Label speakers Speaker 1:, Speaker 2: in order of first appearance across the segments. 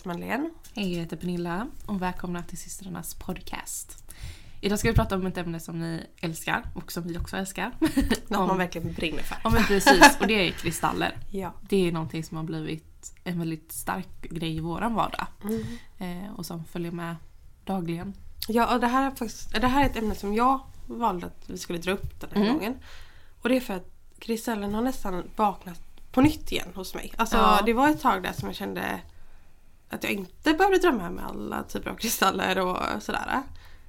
Speaker 1: heter Madeleine.
Speaker 2: Hej, jag heter Pernilla och välkomna till systrarnas podcast. Idag ska vi prata om ett ämne som ni älskar och som vi också älskar.
Speaker 1: Något
Speaker 2: om,
Speaker 1: man verkligen brinner för.
Speaker 2: ja men precis, och det är kristaller.
Speaker 1: Ja.
Speaker 2: Det är någonting som har blivit en väldigt stark grej i våran vardag.
Speaker 1: Mm.
Speaker 2: Eh, och som följer med dagligen.
Speaker 1: Ja, och det här, är faktiskt, det här är ett ämne som jag valde att vi skulle dra upp den här
Speaker 2: Mm.
Speaker 1: gången. Och det är för att kristallen har nästan vaknat på nytt igen hos mig. Alltså
Speaker 2: Ja.
Speaker 1: det var ett tag där som jag kände att jag inte behövde dra med alla typer av kristaller och sådär.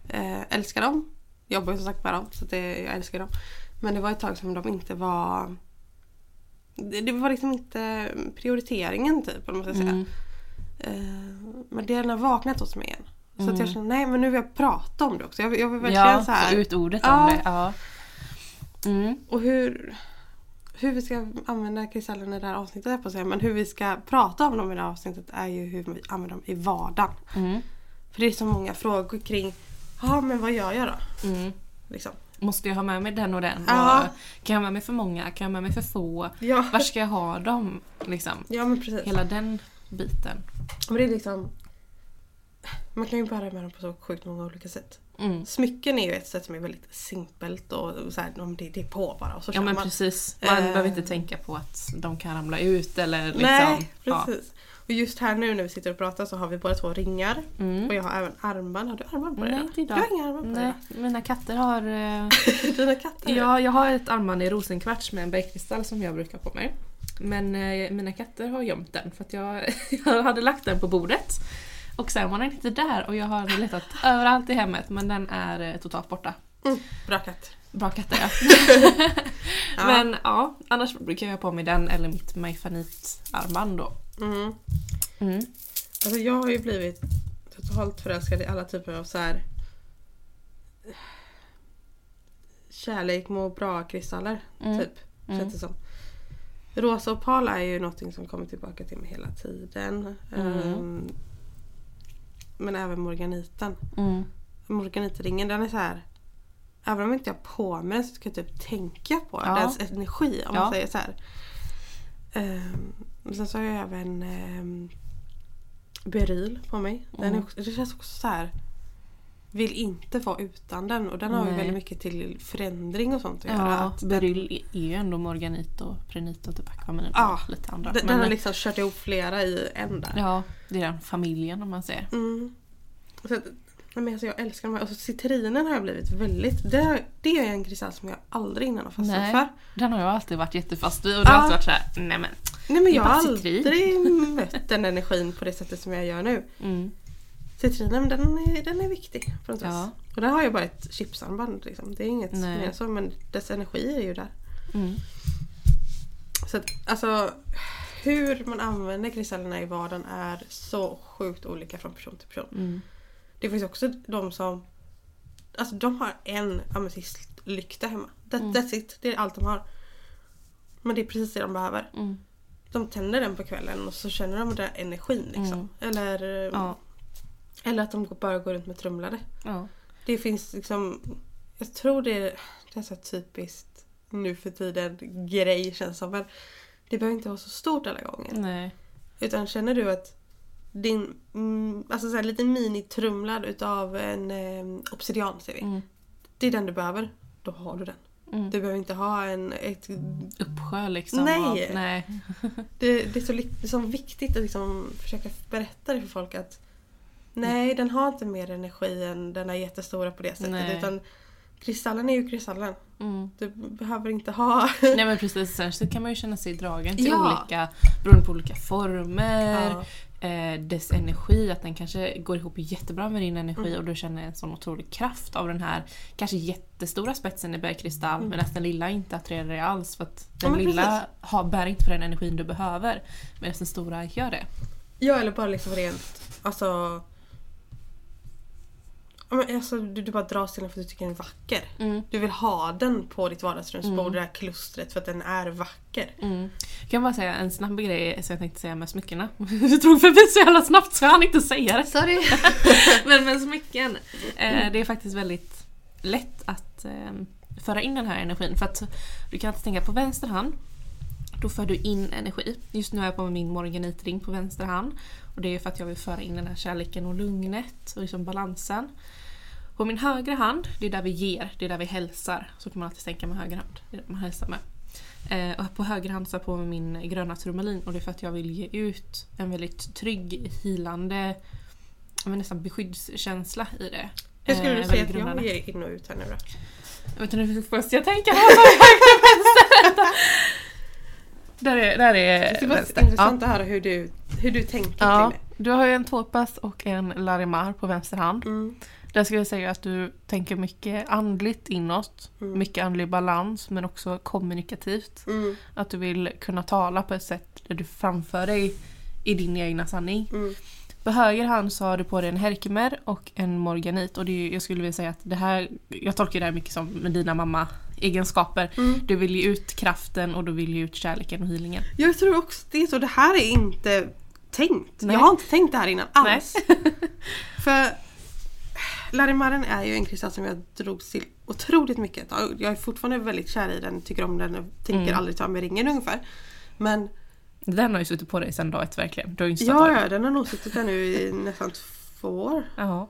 Speaker 1: Eh, älskar dem. Jobbar ju som sagt med dem så att det, jag älskar dem. Men det var ett tag som de inte var det, det var liksom inte prioriteringen typ om man ska säga.
Speaker 2: Mm.
Speaker 1: Eh, men det har vaknat hos mig igen. Så att
Speaker 2: Mm.
Speaker 1: jag känner, nej men nu vill jag prata om det också. Jag, jag vill verkligen
Speaker 2: Ja,
Speaker 1: så här.
Speaker 2: ut ordet
Speaker 1: Ja.
Speaker 2: om det. Ja. Mm.
Speaker 1: Och hur, hur vi ska använda kristallen i det här avsnittet, jag på säga, men hur vi ska prata om dem i det här avsnittet är ju hur vi använder dem i vardagen.
Speaker 2: Mm.
Speaker 1: För det är så många frågor kring, ja men vad gör jag då?
Speaker 2: Mm.
Speaker 1: Liksom.
Speaker 2: Måste jag ha med mig den och den?
Speaker 1: Ja.
Speaker 2: Och kan jag ha med mig för många? Kan jag ha med mig för få?
Speaker 1: Ja.
Speaker 2: Var ska jag ha dem? Liksom.
Speaker 1: ja men precis.
Speaker 2: Hela den biten.
Speaker 1: Men det är liksom, man kan ju bära med dem på så sjukt många olika sätt.
Speaker 2: Mm.
Speaker 1: Smycken är ju ett sätt som är väldigt simpelt och så här, det, det är på bara och så
Speaker 2: Ja men
Speaker 1: man.
Speaker 2: precis. Man
Speaker 1: Eh.
Speaker 2: behöver inte tänka på att de kan ramla ut eller liksom.
Speaker 1: Nej,
Speaker 2: ja.
Speaker 1: precis. Och just här nu när vi sitter och pratar så har vi båda två ringar. Och
Speaker 2: Mm.
Speaker 1: jag har även armband. Har du armband på dig?
Speaker 2: Nej, inte idag.
Speaker 1: har inga armband på
Speaker 2: Nej, mina katter har... eh?
Speaker 1: Dina katter?
Speaker 2: Ja, jag har ett armband i rosenkvarts med en bergkristall som jag brukar ha på mig. Men eh, mina katter har gömt den för att jag, jag hade lagt den på bordet. Och sen var den inte där och jag har letat överallt i hemmet men den är eh, totalt borta.
Speaker 1: Mm, bra katt.
Speaker 2: Bra katter ja.
Speaker 1: Ja.
Speaker 2: Men ja, annars brukar jag ha på mig den eller mitt Maifanit-armband då.
Speaker 1: Mm.
Speaker 2: Mm.
Speaker 1: Alltså jag har ju blivit totalt förälskad i alla typer av så här kärlek, må bra kristaller.
Speaker 2: Mm.
Speaker 1: Typ.
Speaker 2: Mm.
Speaker 1: Känns det som. Rosa opal är ju någonting som kommer tillbaka till mig hela tiden.
Speaker 2: Mm.
Speaker 1: Ehm, men även morganiten.
Speaker 2: Mm.
Speaker 1: Morganitringen den är så här. Även om inte jag har på mig den så ska jag typ tänka på
Speaker 2: Ja.
Speaker 1: dess energi om man
Speaker 2: Ja.
Speaker 1: säger så här. Men sen så har jag även um, beryl på mig. Den är
Speaker 2: Mm.
Speaker 1: också, det känns också så här. Vill inte vara utan den och den har ju väldigt mycket till förändring och sånt att göra.
Speaker 2: Ja,
Speaker 1: Att
Speaker 2: beryl är ju ändå morganit och prenit och typ akvamanit och
Speaker 1: Ja,
Speaker 2: lite andra.
Speaker 1: den,
Speaker 2: Men,
Speaker 1: den har liksom kört ihop flera i en där.
Speaker 2: Ja, det är den familjen om man säger.
Speaker 1: Mm. Så men alltså jag älskar de här. Och så citrinen har jag blivit väldigt... Det, det är en kristall som jag aldrig innan har fastnat
Speaker 2: Nej.
Speaker 1: för.
Speaker 2: Den har jag alltid varit jättefast vid och det har alltid varit såhär, nej men.
Speaker 1: Nej men jag har
Speaker 2: citrin.
Speaker 1: aldrig mött den energin på det sättet som jag gör nu.
Speaker 2: Mm.
Speaker 1: Citrinen den är, den är viktig något
Speaker 2: Ja.
Speaker 1: Och där har jag bara ett chipsarmband liksom. Det är inget mer så men dess energi är ju där.
Speaker 2: Mm.
Speaker 1: Så att, alltså hur man använder kristallerna i vardagen är så sjukt olika från person till person.
Speaker 2: Mm.
Speaker 1: Det finns också de som Alltså de har en ametistlykta hemma. That,
Speaker 2: Mm.
Speaker 1: That's it. Det är allt de har. Men det är precis det de behöver.
Speaker 2: Mm.
Speaker 1: De tänder den på kvällen och så känner de den där energin liksom.
Speaker 2: Mm.
Speaker 1: Eller,
Speaker 2: Ja.
Speaker 1: Eller att de bara går runt med trumlade.
Speaker 2: ja.
Speaker 1: Det finns liksom Jag tror det är, det är så typiskt nu för tiden grej känns som. Men det behöver inte vara så stort alla gånger.
Speaker 2: Nej.
Speaker 1: Utan känner du att din mm, alltså så här, liten minitrumlad utav en eh, obsidian ser vi.
Speaker 2: Mm.
Speaker 1: Det är den du behöver. Då har du den.
Speaker 2: Mm.
Speaker 1: Du behöver inte ha en... Ett,
Speaker 2: Uppsjö liksom.
Speaker 1: Nej.
Speaker 2: Av, nej.
Speaker 1: det, det är så, det är så viktigt att liksom försöka berätta det för folk att Nej, den har inte mer energi än den är jättestora på det sättet.
Speaker 2: Nej.
Speaker 1: Utan kristallen är ju kristallen.
Speaker 2: Mm.
Speaker 1: Du behöver inte ha...
Speaker 2: Nej men precis, så kan man ju känna sig dragen till
Speaker 1: Ja.
Speaker 2: olika, beroende på olika former,
Speaker 1: Ja.
Speaker 2: eh, dess energi, att den kanske går ihop jättebra med din energi
Speaker 1: Mm.
Speaker 2: och du känner en sån otrolig kraft av den här kanske jättestora spetsen i bergkristall
Speaker 1: Mm.
Speaker 2: medan den lilla inte attraherar dig alls för att
Speaker 1: Ja,
Speaker 2: den
Speaker 1: men
Speaker 2: lilla har, bär inte på den energin du behöver medan den stora gör det.
Speaker 1: Ja, eller bara liksom rent... Alltså... Men Alltså, du, du bara dras till den för att du tycker den är vacker.
Speaker 2: Mm.
Speaker 1: Du vill ha den på ditt vardagsrumsbord,
Speaker 2: Mm.
Speaker 1: det här klustret, för att den är vacker.
Speaker 2: Mm. Jag kan bara säga en snabb grej som jag tänkte säga med smyckena. Du drog förbi så jävla snabbt så jag hann inte säga det.
Speaker 1: Sorry!
Speaker 2: Men med smycken, eh, det är faktiskt väldigt lätt att eh, föra in den här energin. För att du kan alltid tänka på vänster hand då för du in energi. Just nu är jag på min morganitring på vänster hand. Och det är för att jag vill föra in den här kärleken och lugnet och liksom balansen. På min högra hand, det är där vi ger, det är där vi hälsar. Så kan man alltid tänka med höger hand. Det är där man hälsar med. Eh, och på höger hand så har jag på mig min gröna turmalin och det är för att jag vill ge ut en väldigt trygg, hilande, nästan beskyddskänsla i det.
Speaker 1: Hur skulle du
Speaker 2: Eh,
Speaker 1: säga att jag
Speaker 2: grundande.
Speaker 1: ger in och ut här nu då?
Speaker 2: Jag vet inte först jag tänker. Jag? Höger, vänster. Där är, där är
Speaker 1: Det var
Speaker 2: vänster.
Speaker 1: intressant att höra hur du, hur du tänker
Speaker 2: Ja.
Speaker 1: kring
Speaker 2: ja, du har ju en tårpass och en larimar på vänster hand.
Speaker 1: det. Mm.
Speaker 2: Där skulle jag säga att du tänker mycket andligt inåt.
Speaker 1: Mm.
Speaker 2: Mycket andlig balans men också kommunikativt.
Speaker 1: Mm.
Speaker 2: Att du vill kunna tala på ett sätt där du framför dig i din egna sanning.
Speaker 1: Mm.
Speaker 2: På höger hand så har du på dig en herkimer och en morganit. Och det är, jag skulle vilja säga att det här, jag tolkar det här mycket som med dina mamma-egenskaper.
Speaker 1: Mm.
Speaker 2: Du vill ge ut kraften och du vill ge ut kärleken och healingen.
Speaker 1: Jag tror också det är så. Det här är inte tänkt.
Speaker 2: Nej.
Speaker 1: Jag har inte tänkt det här innan alls. För Larimaren är ju en kristall som jag drogs till otroligt mycket. Jag är fortfarande väldigt kär i den, tycker om den och tänker
Speaker 2: Mm.
Speaker 1: aldrig ta med ringen ungefär. Men
Speaker 2: Den har ju suttit på dig sedan dag ett verkligen. Du har inte
Speaker 1: ja, ja, den har nog suttit där nu i nästan två år.
Speaker 2: Ja,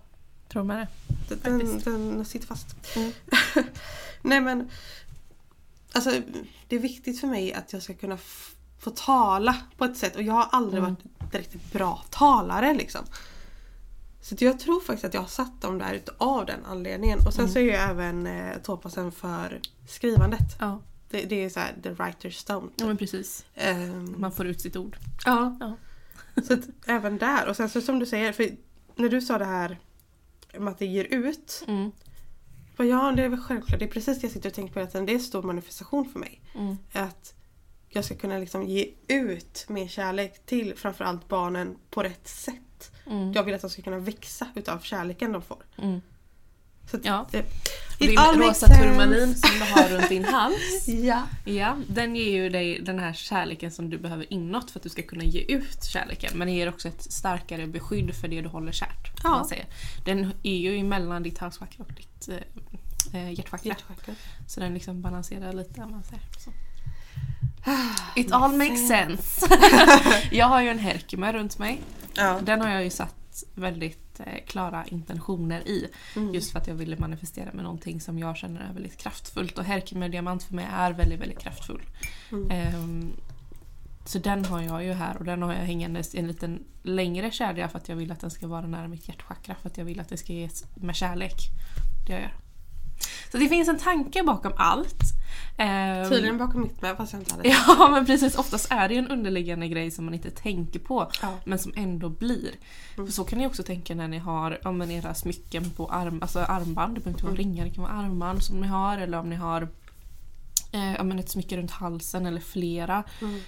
Speaker 2: tror med det.
Speaker 1: Den, den sitter fast.
Speaker 2: Mm.
Speaker 1: Nej men Alltså det är viktigt för mig att jag ska kunna få tala på ett sätt och jag har aldrig
Speaker 2: Mm.
Speaker 1: varit direkt bra talare liksom. Så jag tror faktiskt att jag har satt dem där utav den anledningen. Och sen
Speaker 2: Mm.
Speaker 1: så är ju även eh, tåpassen för skrivandet.
Speaker 2: Ja,
Speaker 1: Det, det är så här the writer's stone.
Speaker 2: ja men precis.
Speaker 1: Ehm,
Speaker 2: Man får ut sitt ord.
Speaker 1: ja.
Speaker 2: Ja.
Speaker 1: Så att även där. Och sen så som du säger, för när du sa det här med att det ger ut.
Speaker 2: Mm.
Speaker 1: Bara, Ja, det är väl självklart. Det är precis det jag sitter och tänker på hela tiden. Det är en stor manifestation för mig.
Speaker 2: Mm.
Speaker 1: Att jag ska kunna liksom ge ut min kärlek till framförallt barnen på rätt sätt.
Speaker 2: Mm.
Speaker 1: Jag vill att de ska kunna växa utav kärleken de får.
Speaker 2: Mm.
Speaker 1: Så att
Speaker 2: Ja.
Speaker 1: det,
Speaker 2: Din rosa turmalin som du har runt din hals.
Speaker 1: Ja.
Speaker 2: Ja, den ger ju dig den här kärleken som du behöver inåt för att du ska kunna ge ut kärleken. Men den ger också ett starkare beskydd för det du håller kärt.
Speaker 1: Ja.
Speaker 2: Man säger. Den är ju mellan ditt halschakra och ditt eh, eh, hjärtchakra.
Speaker 1: Hjärtchakra.
Speaker 2: Så den liksom balanserar lite man säger så. It all makes sense. jag har ju en Herkimer runt mig.
Speaker 1: Ja.
Speaker 2: Den har jag ju satt väldigt eh, klara intentioner i.
Speaker 1: Mm.
Speaker 2: Just för att jag ville manifestera med någonting som jag känner är väldigt kraftfullt. Och Herkimer diamant för mig är väldigt, väldigt kraftfull.
Speaker 1: Mm.
Speaker 2: Ehm, så den har jag ju här och den har jag hängandes i en liten längre kedja för att jag vill att den ska vara nära mitt hjärtchakra. För att jag vill att det ska ges med kärlek. Det jag gör. Så det finns en tanke bakom allt. Ehm,
Speaker 1: Tydligen bakom mitt med fast jag inte hade
Speaker 2: Ja men precis, oftast är det ju en underliggande grej som man inte tänker på.
Speaker 1: Ja.
Speaker 2: Men som ändå blir.
Speaker 1: Mm.
Speaker 2: För så kan ni också tänka när ni har ja, men era smycken på arm, alltså armband. Det behöver inte vara
Speaker 1: Mm.
Speaker 2: ringar, det kan vara armband som ni har. Eller om ni har eh, ja, men ett smycke runt halsen eller flera.
Speaker 1: Mm.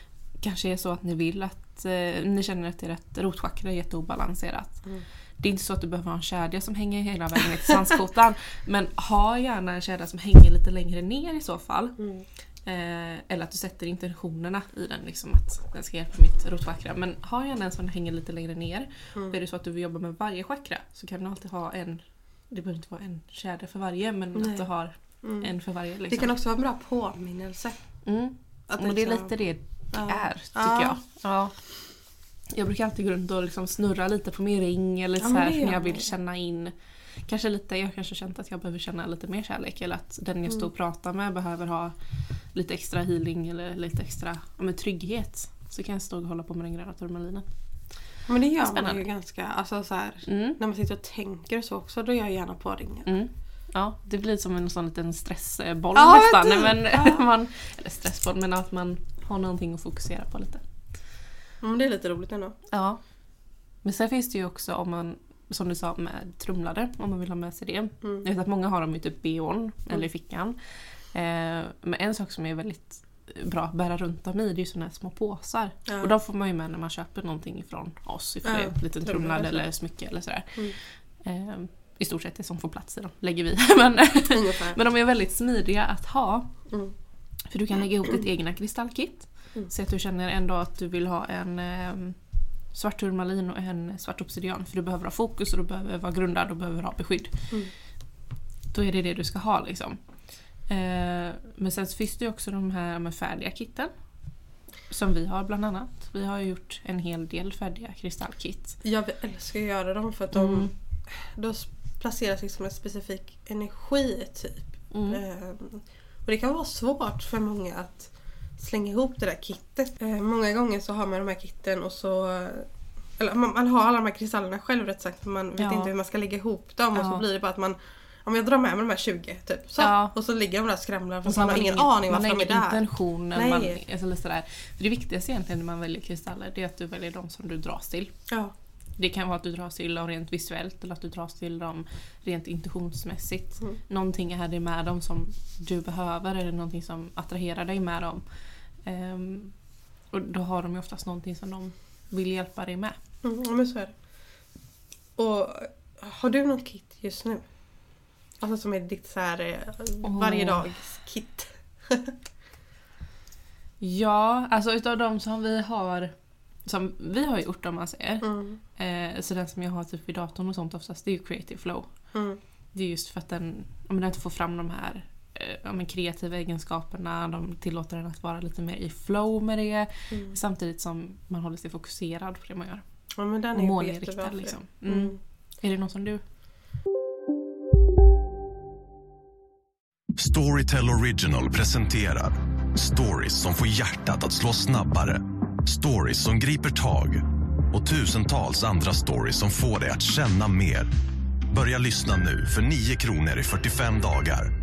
Speaker 2: Kanske är så att ni vill att eh, ni känner att ert rotchakra är jätteobalanserat.
Speaker 1: Mm.
Speaker 2: Det är inte så att du behöver ha en kedja som hänger hela vägen ner till svanskotan. men ha gärna en kedja som hänger lite längre ner i så fall.
Speaker 1: Mm.
Speaker 2: Eh, eller att du sätter intentionerna i den, liksom att den ska hjälpa mitt rotchakra. Men ha gärna en som hänger lite längre ner.
Speaker 1: Mm.
Speaker 2: Och är det så att du vill jobba med varje chakra så kan du alltid ha en, det behöver inte vara en kedja för varje, men
Speaker 1: Nej.
Speaker 2: att du har
Speaker 1: Mm.
Speaker 2: en för varje. Liksom.
Speaker 1: Det kan också vara en bra påminnelse.
Speaker 2: mm.
Speaker 1: Att
Speaker 2: Men det är
Speaker 1: liksom-
Speaker 2: lite det
Speaker 1: Ja.
Speaker 2: är, tycker
Speaker 1: Ja.
Speaker 2: jag. Ja. Jag brukar alltid gå runt och liksom snurra lite på min ring eller så här när jag
Speaker 1: man
Speaker 2: vill känna in Kanske lite, jag kanske känt att jag behöver känna lite mer kärlek eller att den jag står och pratar med behöver ha lite extra healing eller lite extra men trygghet. Så kan jag stå och hålla på med den gröna turmalinen.
Speaker 1: Men det gör man
Speaker 2: Spännande.
Speaker 1: ju ganska, alltså så här,
Speaker 2: Mm.
Speaker 1: när man sitter och tänker så också, då gör jag gärna på ringen.
Speaker 2: Mm. Ja, det blir som en sån liten stressboll
Speaker 1: Ja,
Speaker 2: nästan.
Speaker 1: typ.
Speaker 2: Men
Speaker 1: Ja.
Speaker 2: man, eller stressboll, men att man har någonting att fokusera på lite.
Speaker 1: Men det är lite roligt ändå.
Speaker 2: Ja. Men sen finns det ju också om man, som du sa, med trumlade, om man vill ha med sig det.
Speaker 1: Mm.
Speaker 2: Jag vet att många har dem i typ bhn eller i fickan. Eh, men en sak som är väldigt bra att bära runt dem i, det är ju såna här små påsar.
Speaker 1: Ja.
Speaker 2: Och de får man ju med när man köper någonting ifrån oss. Ifrån
Speaker 1: Ja,
Speaker 2: en liten
Speaker 1: trumlad eller
Speaker 2: smycke eller sådär.
Speaker 1: Mm.
Speaker 2: Eh, I stort sett det som får plats i dem, lägger vi. men, men de är väldigt smidiga att ha.
Speaker 1: Mm.
Speaker 2: För du kan lägga ihop ditt egna kristallkit.
Speaker 1: Mm.
Speaker 2: Så att du känner en dag att du vill ha en eh, svart turmalin och en svart obsidian. För du behöver ha fokus och du behöver vara grundad och behöver ha beskydd.
Speaker 1: Mm.
Speaker 2: Då är det det du ska ha liksom. Eh, men sen så finns det ju också de här med färdiga kitten. som vi har bland annat. Vi har ju gjort en hel del färdiga kristallkit.
Speaker 1: Jag älskar att göra dem för att de
Speaker 2: Mm.
Speaker 1: då s- placeras liksom en specifik energi typ.
Speaker 2: Mm.
Speaker 1: Ehm, och det kan vara svårt för många att slänga ihop det där kittet. Ehm, många gånger så har man de här kitten och så eller man, man har alla de här kristallerna själv rätt sagt men man vet
Speaker 2: Ja.
Speaker 1: inte hur man ska lägga ihop dem och
Speaker 2: Ja.
Speaker 1: så blir det bara att man om jag drar med mig de här 20 typ så.
Speaker 2: Ja.
Speaker 1: Och så ligger de där och skramlar
Speaker 2: Och
Speaker 1: fast
Speaker 2: så
Speaker 1: man har ingen aning
Speaker 2: man
Speaker 1: varför
Speaker 2: har
Speaker 1: de är
Speaker 2: ingen
Speaker 1: där.
Speaker 2: intention.
Speaker 1: Nej.
Speaker 2: Man, alltså, eller sådär. För det viktigaste egentligen när man väljer kristaller det är att du väljer de som du dras till. Det kan vara att du dras till dem rent visuellt eller att du dras till dem rent intuitionsmässigt.
Speaker 1: Mm.
Speaker 2: Någonting är det med dem som du behöver eller någonting som attraherar dig med dem. Ehm, och då har de ju oftast någonting som de vill hjälpa dig med.
Speaker 1: Mm, ja, men så är det. Och har du något kit just nu? Alltså som är ditt så här eh, varje dags kit.
Speaker 2: Ja, alltså utav de som vi har som vi har gjort om man säger.
Speaker 1: Mm.
Speaker 2: Eh, så den som jag har typ vid datorn och sånt oftast det är ju Creative Flow.
Speaker 1: Mm.
Speaker 2: Det är just för att den, om den inte får fram de här ja, men kreativa egenskaperna. De tillåter den att vara lite mer i flow med det.
Speaker 1: Mm.
Speaker 2: Samtidigt som man håller sig fokuserad på det man gör.
Speaker 1: Ja men den
Speaker 2: Och
Speaker 1: är
Speaker 2: målinriktad liksom.
Speaker 1: det.
Speaker 2: Mm.
Speaker 1: Mm.
Speaker 2: Är det något som du?
Speaker 3: Storytel Original presenterar stories som får hjärtat att slå snabbare. Stories som griper tag och tusentals andra stories som får dig att känna mer. Börja lyssna nu för 9 kronor i 45 dagar.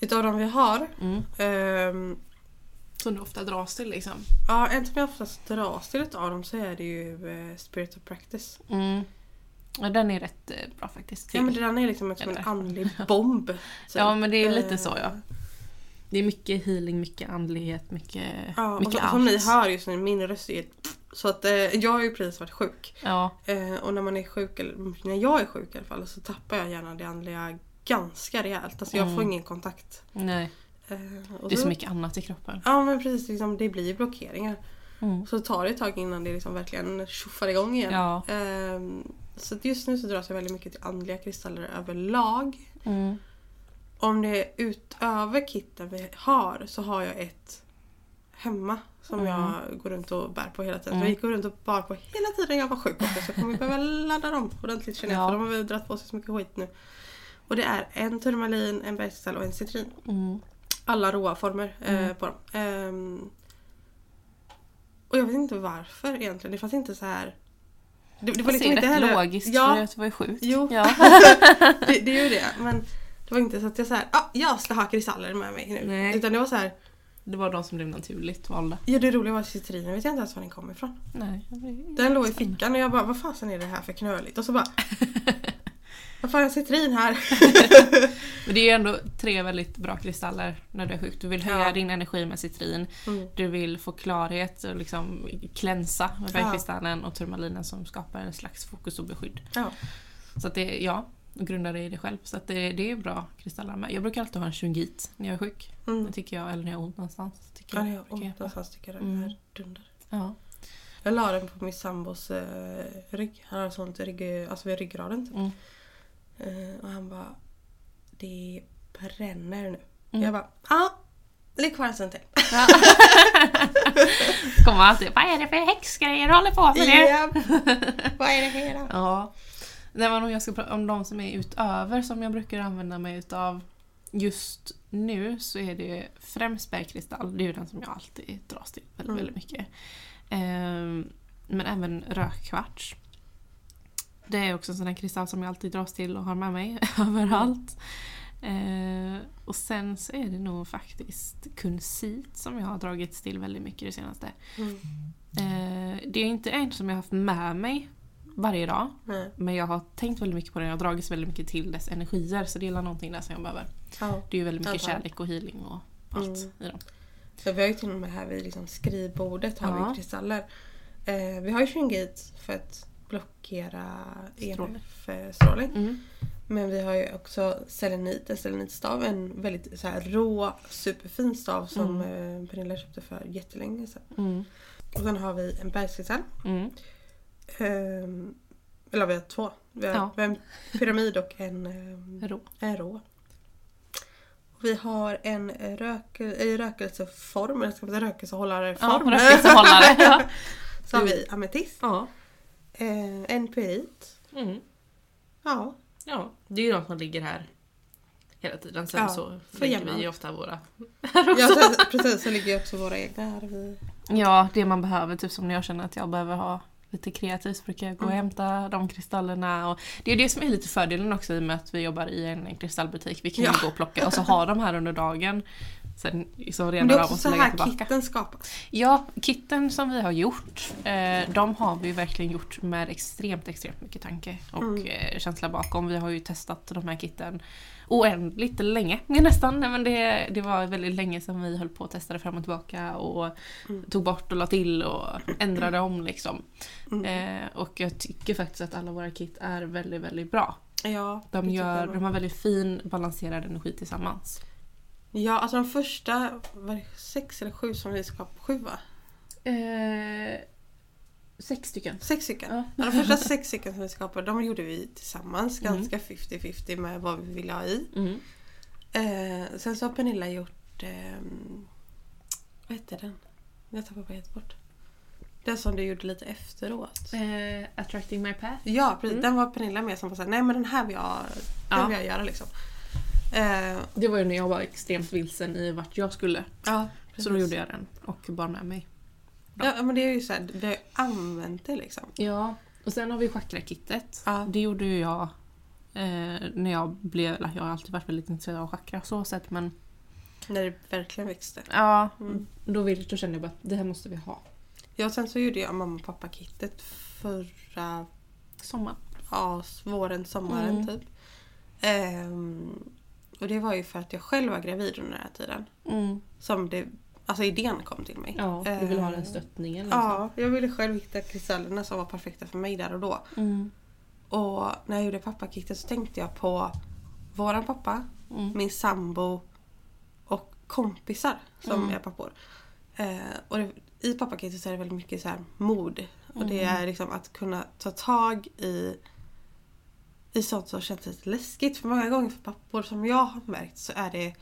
Speaker 1: Utav de vi har.
Speaker 2: Mm.
Speaker 1: ehm,
Speaker 2: Som du ofta dras till liksom?
Speaker 1: ja, en som jag oftast dras till utav dem så är det ju eh, Spirit of Practice.
Speaker 2: Mm. Ja, den är rätt eh, bra faktiskt.
Speaker 1: Ja men den är liksom som en andlig bomb. typ.
Speaker 2: Ja men det är lite
Speaker 1: Eh,
Speaker 2: så ja. Det är mycket healing, mycket andlighet, mycket,
Speaker 1: Ja, och
Speaker 2: mycket
Speaker 1: som, ni hör just nu, min röst är så att eh, jag har ju precis varit sjuk.
Speaker 2: Ja,
Speaker 1: Eh, och när man är sjuk, eller när jag är sjuk i alla fall, så tappar jag gärna det andliga ganska rejält. Alltså jag får ingen kontakt.
Speaker 2: nej.
Speaker 1: Eh, och
Speaker 2: Det är så mycket annat i kroppen.
Speaker 1: Ja men precis, liksom, det blir blockeringar.
Speaker 2: Mm.
Speaker 1: Så tar det ett tag innan det liksom verkligen tjoffar igång igen.
Speaker 2: Ja.
Speaker 1: Ehm, så just nu så dras jag väldigt mycket till andliga kristaller överlag.
Speaker 2: Mm.
Speaker 1: Om det är utöver kitten vi har så har jag ett hemma som jag går runt och bär på hela tiden.
Speaker 2: Mm.
Speaker 1: Jag gick runt och bar på hela tiden jag var sjuk också så jag kommer behöva ladda dem ordentligt känner jag
Speaker 2: Ja.
Speaker 1: för de har väl dragit på sig så mycket skit nu. Och det är en turmalin, en bergskristall och en citrin.
Speaker 2: Mm.
Speaker 1: Alla råa former eh, på dem. Ehm, och jag vet inte varför egentligen. Det fanns inte så här... Det, det var
Speaker 2: Det
Speaker 1: liksom inte heller...
Speaker 2: logiskt
Speaker 1: ja,
Speaker 2: för du var ju sjuk.
Speaker 1: Jo.
Speaker 2: Ja.
Speaker 1: det, det är ju det. Men det var inte så att jag så här, ah, jag ska ha kristaller med mig nu.
Speaker 2: Nej.
Speaker 1: Utan det var så här,
Speaker 2: Det var de som blev naturligt valda.
Speaker 1: ja det roliga var att citrinen vet jag inte ens var den kom ifrån.
Speaker 2: Nej.
Speaker 1: Den låg i fickan och jag bara, vad fasen är det här för knöligt? Och så bara, fan är en citrin här?
Speaker 2: Men det är ju ändå tre väldigt bra kristaller när du är sjuk. Du vill höja
Speaker 1: Ja.
Speaker 2: din energi med citrin.
Speaker 1: Mm.
Speaker 2: Du vill få klarhet och liksom klänsa med
Speaker 1: Ja.
Speaker 2: bergkristallen och turmalinen som skapar en slags fokus och beskydd.
Speaker 1: ja.
Speaker 2: Så att det, ja, grundar dig i det själv. Så att det, det är bra kristaller med. Jag brukar alltid ha en shungit när jag är sjuk.
Speaker 1: Mm.
Speaker 2: Det tycker jag, eller när jag har ont någonstans. Tycker
Speaker 1: Ja,
Speaker 2: jag
Speaker 1: det gör
Speaker 2: brukar
Speaker 1: ont någonstans tycker jag den
Speaker 2: Mm.
Speaker 1: här dunder.
Speaker 2: Ja.
Speaker 1: Jag la den på min sambos eh, rygg. Han har sånt rygg, alltså vid ryggraden typ.
Speaker 2: Mm.
Speaker 1: Eh, och han bara, det bränner nu.
Speaker 2: Mm.
Speaker 1: Jag bara, ja. Ligg kvar en stund till.
Speaker 2: Kommer alltid, vad är det för häxgrejer du håller på med?
Speaker 1: Japp. Vad är det här då?
Speaker 2: Ja. Nej, men om jag ska prata om de som är utöver som jag brukar använda mig utav just nu så är det främst bergkristall. Det är ju den som jag alltid dras till väldigt,
Speaker 1: Mm.
Speaker 2: väldigt mycket. Ehm, men även rökkvarts. Det är också en sån här kristall som jag alltid dras till och har med mig överallt. Ehm, och sen så är det nog faktiskt kunsit som jag har dragits till väldigt mycket det senaste.
Speaker 1: Mm.
Speaker 2: Eh, det är inte en som jag har haft med mig varje dag.
Speaker 1: Nej.
Speaker 2: Men jag har tänkt väldigt mycket på den. Jag har dragits väldigt mycket till dess energier. Så det är någonting där som jag behöver.
Speaker 1: Ja.
Speaker 2: Det är ju väldigt mycket
Speaker 1: Antagligen.
Speaker 2: kärlek och healing och allt i dem.
Speaker 1: Så vi har ju till och med här vid liksom skrivbordet har
Speaker 2: Ja.
Speaker 1: vi kristaller. Eh, vi har ju Shringate för att blockera
Speaker 2: Strålning.
Speaker 1: EMF-strålning.
Speaker 2: Mm.
Speaker 1: Men vi har ju också selenit, en selenitstav. En väldigt så här rå, superfin stav som eh, Pernilla köpte för jättelänge sedan.
Speaker 2: Mm.
Speaker 1: Och sen har vi en bergskristall.
Speaker 2: Mm.
Speaker 1: Ehm, eller vi har två. Vi har,
Speaker 2: Ja.
Speaker 1: vi har en pyramid och en, ehm,
Speaker 2: Rå.
Speaker 1: en rå. Vi har en rök, i rökelseform, eller ska man säga rökelsehållarform.
Speaker 2: Ja, rökelsehållare. ja.
Speaker 1: Så har vi ametist.
Speaker 2: ja.
Speaker 1: Eh, en pyrit.
Speaker 2: Mm.
Speaker 1: Ja.
Speaker 2: Ja, det är ju de som ligger här hela tiden. Sen
Speaker 1: Ja,
Speaker 2: så lägger vi ju ofta våra
Speaker 1: ja så, precis, så ligger ju också våra egna här. Vi,
Speaker 2: Ja, det man behöver. Typ som när jag känner att jag behöver ha lite kreativt så brukar jag gå och hämta de kristallerna. Och det är det som är lite fördelen också i och med att vi jobbar i en kristallbutik. Vi kan ju
Speaker 1: Ja.
Speaker 2: gå och plocka och så ha de här under dagen. Sen så
Speaker 1: men det är också så här kitten skapas.
Speaker 2: Ja, kitten som vi har gjort, eh, de har vi verkligen gjort med extremt, extremt mycket tanke och
Speaker 1: Mm.
Speaker 2: eh, känsla bakom. Vi har ju testat de här kitten oändligt länge, nästan. Men det, det var väldigt länge sedan vi höll på och testade fram och tillbaka och
Speaker 1: Mm.
Speaker 2: tog bort och la till och ändrade om liksom.
Speaker 1: Mm.
Speaker 2: Eh, och jag tycker faktiskt att alla våra kit är väldigt, väldigt bra.
Speaker 1: Ja,
Speaker 2: De, gör, de har väldigt fin balanserad energi tillsammans.
Speaker 1: Ja, alltså de första, var det sex eller sju som vi skapade? Sju va?
Speaker 2: Eh, sex stycken.
Speaker 1: Sex stycken.
Speaker 2: Ja.
Speaker 1: Ja. de första sex stycken som vi skapade, de gjorde vi tillsammans.
Speaker 2: Mm.
Speaker 1: Ganska 50-50 med vad vi ville ha i.
Speaker 2: Mm.
Speaker 1: Eh, sen så har Pernilla gjort... ehm, vad hette den? Jag tappade bara helt bort. Den som du gjorde lite efteråt.
Speaker 2: Eh, attracting my path.
Speaker 1: Ja, precis. Den var Pernilla med som var såhär, nej men den här vill jag, den
Speaker 2: Ja.
Speaker 1: vill jag göra liksom. Eh,
Speaker 2: Det var ju när jag var extremt vilsen i vart jag skulle.
Speaker 1: ja,
Speaker 2: Så då gjorde jag den och bar med mig.
Speaker 1: Ja, men det är ju såhär, vi har ju använt det liksom.
Speaker 2: Ja. Och sen har vi chakrakittet.
Speaker 1: Ja.
Speaker 2: Det gjorde ju jag eh, när jag blev... Eller jag har alltid varit väldigt intresserad av chakra så sett men...
Speaker 1: När det verkligen växte.
Speaker 2: Ja.
Speaker 1: Mm.
Speaker 2: Då, vill, då kände jag bara att det här måste vi ha.
Speaker 1: Ja, sen så gjorde jag mamma och pappa kittet förra
Speaker 2: Sommar.
Speaker 1: ja, våren, sommaren
Speaker 2: Mm.
Speaker 1: typ. Ehm, och det var ju för att jag själv var gravid under den här tiden.
Speaker 2: Mm.
Speaker 1: Som det, alltså idén kom till mig.
Speaker 2: Ja, du vill ha den
Speaker 1: Ehm,
Speaker 2: stöttningen liksom.
Speaker 1: Ja, jag ville själv hitta kristallerna som var perfekta för mig där och då.
Speaker 2: Mm.
Speaker 1: Och när jag gjorde pappakittet så tänkte jag på våran pappa,
Speaker 2: Mm.
Speaker 1: min sambo och kompisar som
Speaker 2: Mm.
Speaker 1: är pappor. Eh, och det, i pappakittet så är det väldigt mycket så här mod. Och det
Speaker 2: Mm.
Speaker 1: är liksom att kunna ta tag i i sånt som känns lite läskigt. För många gånger för pappor som jag har märkt så är det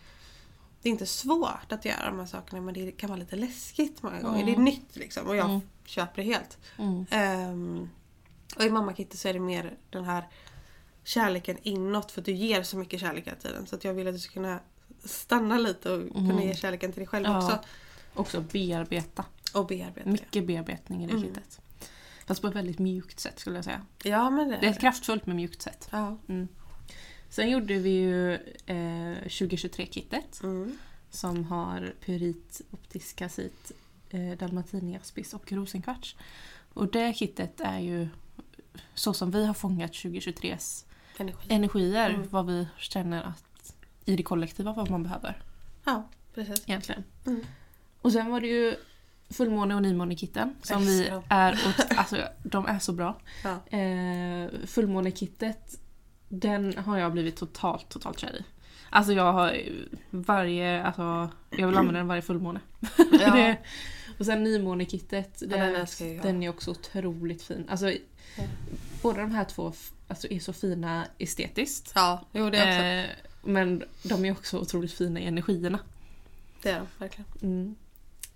Speaker 1: det är inte svårt att göra de här sakerna men det kan vara lite läskigt många gånger.
Speaker 2: Mm.
Speaker 1: Det är nytt liksom och jag
Speaker 2: Mm.
Speaker 1: köper det helt.
Speaker 2: Mm.
Speaker 1: Ehm, och i mammakittet så är det mer den här kärleken inåt för att du ger så mycket kärlek hela tiden. Så att jag vill att du ska kunna stanna lite och kunna
Speaker 2: Mm.
Speaker 1: ge kärleken till dig själv
Speaker 2: Ja.
Speaker 1: också.
Speaker 2: Också bearbeta.
Speaker 1: Och bearbeta.
Speaker 2: Mycket bearbetning i det
Speaker 1: Mm.
Speaker 2: kittet. Fast på ett väldigt mjukt sätt skulle jag säga.
Speaker 1: Ja men det
Speaker 2: Det är ett kraftfullt men mjukt sätt.
Speaker 1: Ja.
Speaker 2: Mm. Sen gjorde vi ju eh, 2023-kittet
Speaker 1: Mm.
Speaker 2: som har pyrit, optiskasit, eh, dalmatiniaspis och rosenkvarts. Och det kittet är ju så som vi har fångat 2023s
Speaker 1: Energi.
Speaker 2: energier,
Speaker 1: Mm.
Speaker 2: vad vi känner att i det kollektiva vad man behöver
Speaker 1: Ja, precis.
Speaker 2: egentligen.
Speaker 1: Mm.
Speaker 2: Och sen var det ju fullmåne och nymånekitten som vi är, och, alltså de är så bra.
Speaker 1: Ja.
Speaker 2: Eh, fullmånekittet, den har jag blivit totalt, totalt kär i. Alltså jag har varje, alltså jag vill använda den varje fullmåne.
Speaker 1: Ja.
Speaker 2: det, och sen nymånekittet,
Speaker 1: Ja, den jag.
Speaker 2: den är också otroligt fin. Alltså båda de här två alltså, är så fina estetiskt.
Speaker 1: ja, jo det är också.
Speaker 2: Eh, men de är också otroligt fina i energierna.
Speaker 1: Det är de verkligen.
Speaker 2: Mm.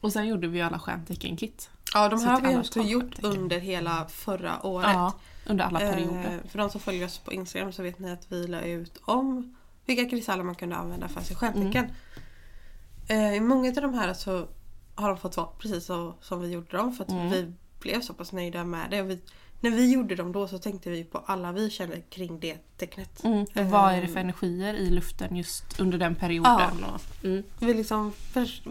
Speaker 2: Och sen gjorde vi alla stjärntecken-kit.
Speaker 1: Ja, de här har vi också gjort under hela förra året.
Speaker 2: Ja, under alla perioder.
Speaker 1: Eh, för de som följer oss på Instagram så vet ni att vi la ut om vilka kristaller man kunde använda för sitt stjärntecken.
Speaker 2: Mm.
Speaker 1: Eh, I många av de här så har de fått vara precis så som vi gjorde dem för att
Speaker 2: Mm.
Speaker 1: vi blev så pass nöjda med det. Och vi, när vi gjorde dem då så tänkte vi på alla vi kände kring det tecknet.
Speaker 2: Mm. Och vad är det för energier i luften just under den perioden? Och, mm.
Speaker 1: Vi liksom,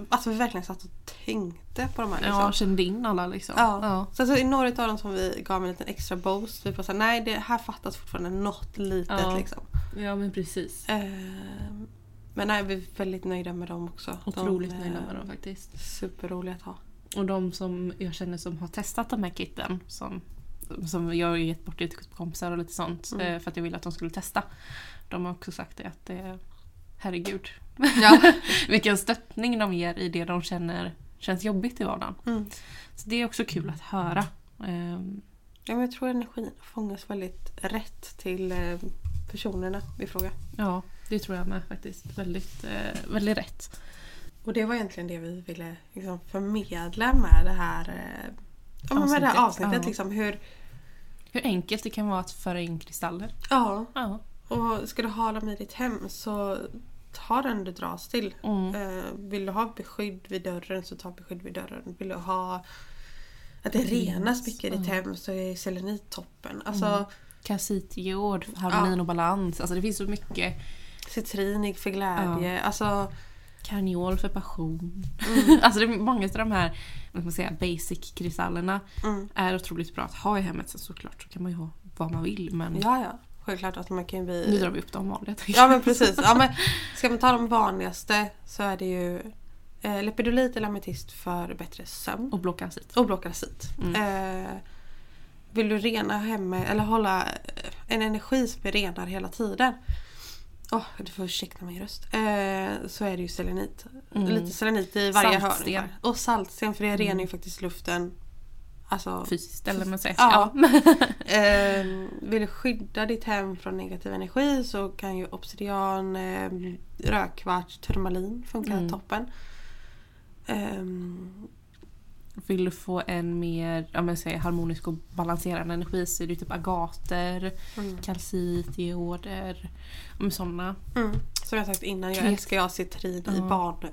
Speaker 1: alltså vi verkligen satt och tänkte på de här. Liksom.
Speaker 2: Ja, kände in alla liksom.
Speaker 1: Ja.
Speaker 2: Ja.
Speaker 1: Så alltså, i några av dem som vi gav en liten extra boost. Vi bara nej det här fattas fortfarande något litet
Speaker 2: Ja.
Speaker 1: liksom.
Speaker 2: ja men precis.
Speaker 1: Ehm, Men nej, vi är väldigt nöjda med dem också.
Speaker 2: Otroligt
Speaker 1: de,
Speaker 2: nöjda med dem faktiskt.
Speaker 1: Superroliga att ha.
Speaker 2: Och de som jag känner som har testat de här kitten som, som jag har gett bort till kompisar och lite sånt
Speaker 1: Mm.
Speaker 2: eh, för att jag ville att de skulle testa. De har också sagt det att det är herregud.
Speaker 1: Ja.
Speaker 2: Vilken stöttning de ger i det de känner känns jobbigt i vardagen.
Speaker 1: Mm.
Speaker 2: Så det är också kul att höra. Ehm,
Speaker 1: Ja, men jag tror energin fångas väldigt rätt till eh, personerna i fråga.
Speaker 2: Ja, det tror jag med faktiskt. Väldigt, eh, väldigt rätt.
Speaker 1: Och det var egentligen det vi ville liksom, förmedla med det här, eh, men med det här
Speaker 2: Avsnittet,
Speaker 1: avsnittet.
Speaker 2: ja.
Speaker 1: Liksom, hur,
Speaker 2: Hur enkelt det kan vara att föra in kristaller.
Speaker 1: ja,
Speaker 2: Ja.
Speaker 1: och ska du ha dem i ditt hem så ta den du dras till.
Speaker 2: Mm.
Speaker 1: Eh, vill du ha beskydd vid dörren så ta beskydd vid dörren. Vill du ha att det renas mycket i ditt
Speaker 2: ja.
Speaker 1: hem så är selenit toppen. Alltså
Speaker 2: Mm. Kalcitjord, harmonin och balans. Alltså det finns så mycket.
Speaker 1: citrinig för glädje. Alltså,
Speaker 2: Karneol för passion.
Speaker 1: Mm.
Speaker 2: alltså det är många av de här vad ska man säga, basic-kristallerna
Speaker 1: mm.
Speaker 2: är otroligt bra att ha i hemmet. Sen såklart så kan man ju ha vad man vill men
Speaker 1: ja ja. Självklart att man kan bli...
Speaker 2: nu drar vi upp de vanliga.
Speaker 1: Ja men precis. Ja, men ska man ta de vanligaste så är det ju eh, lepidolit eller ametist för bättre sömn.
Speaker 2: Och blåkalcit.
Speaker 1: Och blåkalcit.
Speaker 2: Mm.
Speaker 1: Eh, vill du rena hemmet eller hålla en energi som är renare hela tiden. Åh, du får ursäkta min röst. Eh, så är det ju selenit.
Speaker 2: Mm.
Speaker 1: Lite selenit i varje
Speaker 2: Saltsten.
Speaker 1: hörn. Och saltsten för det
Speaker 2: Mm.
Speaker 1: renar ju faktiskt luften. Alltså,
Speaker 2: Fysiskt eller man säger.
Speaker 1: Ja.
Speaker 2: Ja.
Speaker 1: Eh, vill du skydda ditt hem från negativ energi så kan ju obsidian, eh, rödkvarts, turmalin funka
Speaker 2: Mm.
Speaker 1: toppen. Ehm,
Speaker 2: Vill du få en mer ja, men säg, harmonisk och balanserande energi så är det typ agater,
Speaker 1: mm.
Speaker 2: kalcit, geoder. Med sådana.
Speaker 1: Mm. Som jag sagt innan, jag älskar jag citrin i,
Speaker 2: Ja.
Speaker 1: barn,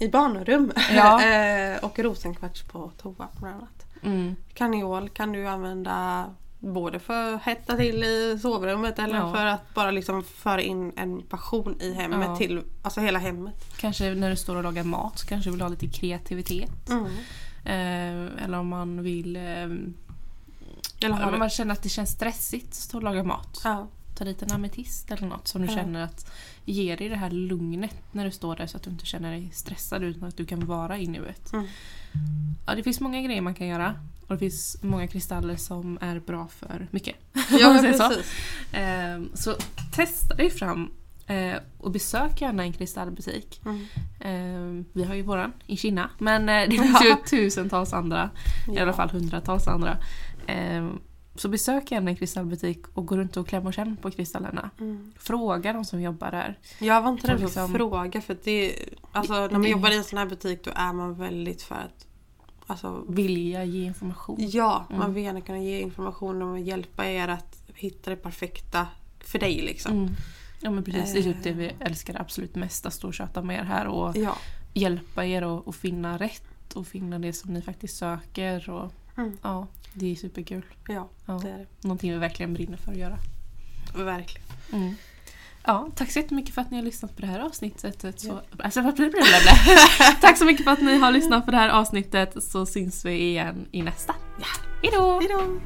Speaker 1: i barnrum.
Speaker 2: Ja.
Speaker 1: eh, och rosenkvarts på toa bland annat.
Speaker 2: Mm.
Speaker 1: Kaniol kan du använda både för att hetta till i sovrummet eller
Speaker 2: Ja.
Speaker 1: för att bara liksom föra in en passion i hemmet
Speaker 2: Ja.
Speaker 1: till alltså hela hemmet.
Speaker 2: Kanske när du står och lagar mat så kanske du vill ha lite kreativitet.
Speaker 1: Mm.
Speaker 2: Eh, eller om man vill... Eh,
Speaker 1: Eller har
Speaker 2: om man känner att det känns stressigt att stå och laga mat.
Speaker 1: ja.
Speaker 2: Ta dit en ametist eller något som du
Speaker 1: Ja.
Speaker 2: känner att ger dig det här lugnet när du står där så att du inte känner dig stressad utan att du kan vara i nuet.
Speaker 1: Mm.
Speaker 2: Ja, det finns många grejer man kan göra. Och det finns många kristaller som är bra för mycket.
Speaker 1: Ja
Speaker 2: så. Ehm, så testa dig fram eh, och besök gärna en kristallbutik.
Speaker 1: Mm.
Speaker 2: Ehm, vi har ju våran i Kina men eh, det finns ju
Speaker 1: Ja.
Speaker 2: tusentals andra. I
Speaker 1: Ja.
Speaker 2: alla fall hundratals andra. Ehm, så besök gärna en kristallbutik och gå runt och kläm och känn på kristallerna.
Speaker 1: Mm.
Speaker 2: Fråga de som jobbar där.
Speaker 1: Jag var inte rädd för
Speaker 2: liksom-
Speaker 1: att fråga för det, alltså, när man
Speaker 2: det-
Speaker 1: jobbar i en sån här butik då är man väldigt för att alltså,
Speaker 2: Vilja ge information.
Speaker 1: Ja, man
Speaker 2: Mm.
Speaker 1: vill gärna kunna ge information och hjälpa er att hitta det perfekta för dig liksom.
Speaker 2: Ja men precis, det är typ det
Speaker 1: Eh.
Speaker 2: vi älskar absolut mest. Att stå och köta med er här och
Speaker 1: Ja.
Speaker 2: hjälpa er att att finna rätt och finna det som ni faktiskt söker. Och,
Speaker 1: Mm.
Speaker 2: ja, det är superkul.
Speaker 1: ja,
Speaker 2: Ja.
Speaker 1: det är
Speaker 2: Någonting vi verkligen brinner för att göra.
Speaker 1: det. Verkligen.
Speaker 2: Mm. Ja, tack så jättemycket för att ni har lyssnat på det här avsnittet. Så, alltså, det? Bla, bla. tack så mycket för att ni har lyssnat på det här avsnittet så syns vi igen i nästa. Ja. Hejdå!
Speaker 1: Hejdå!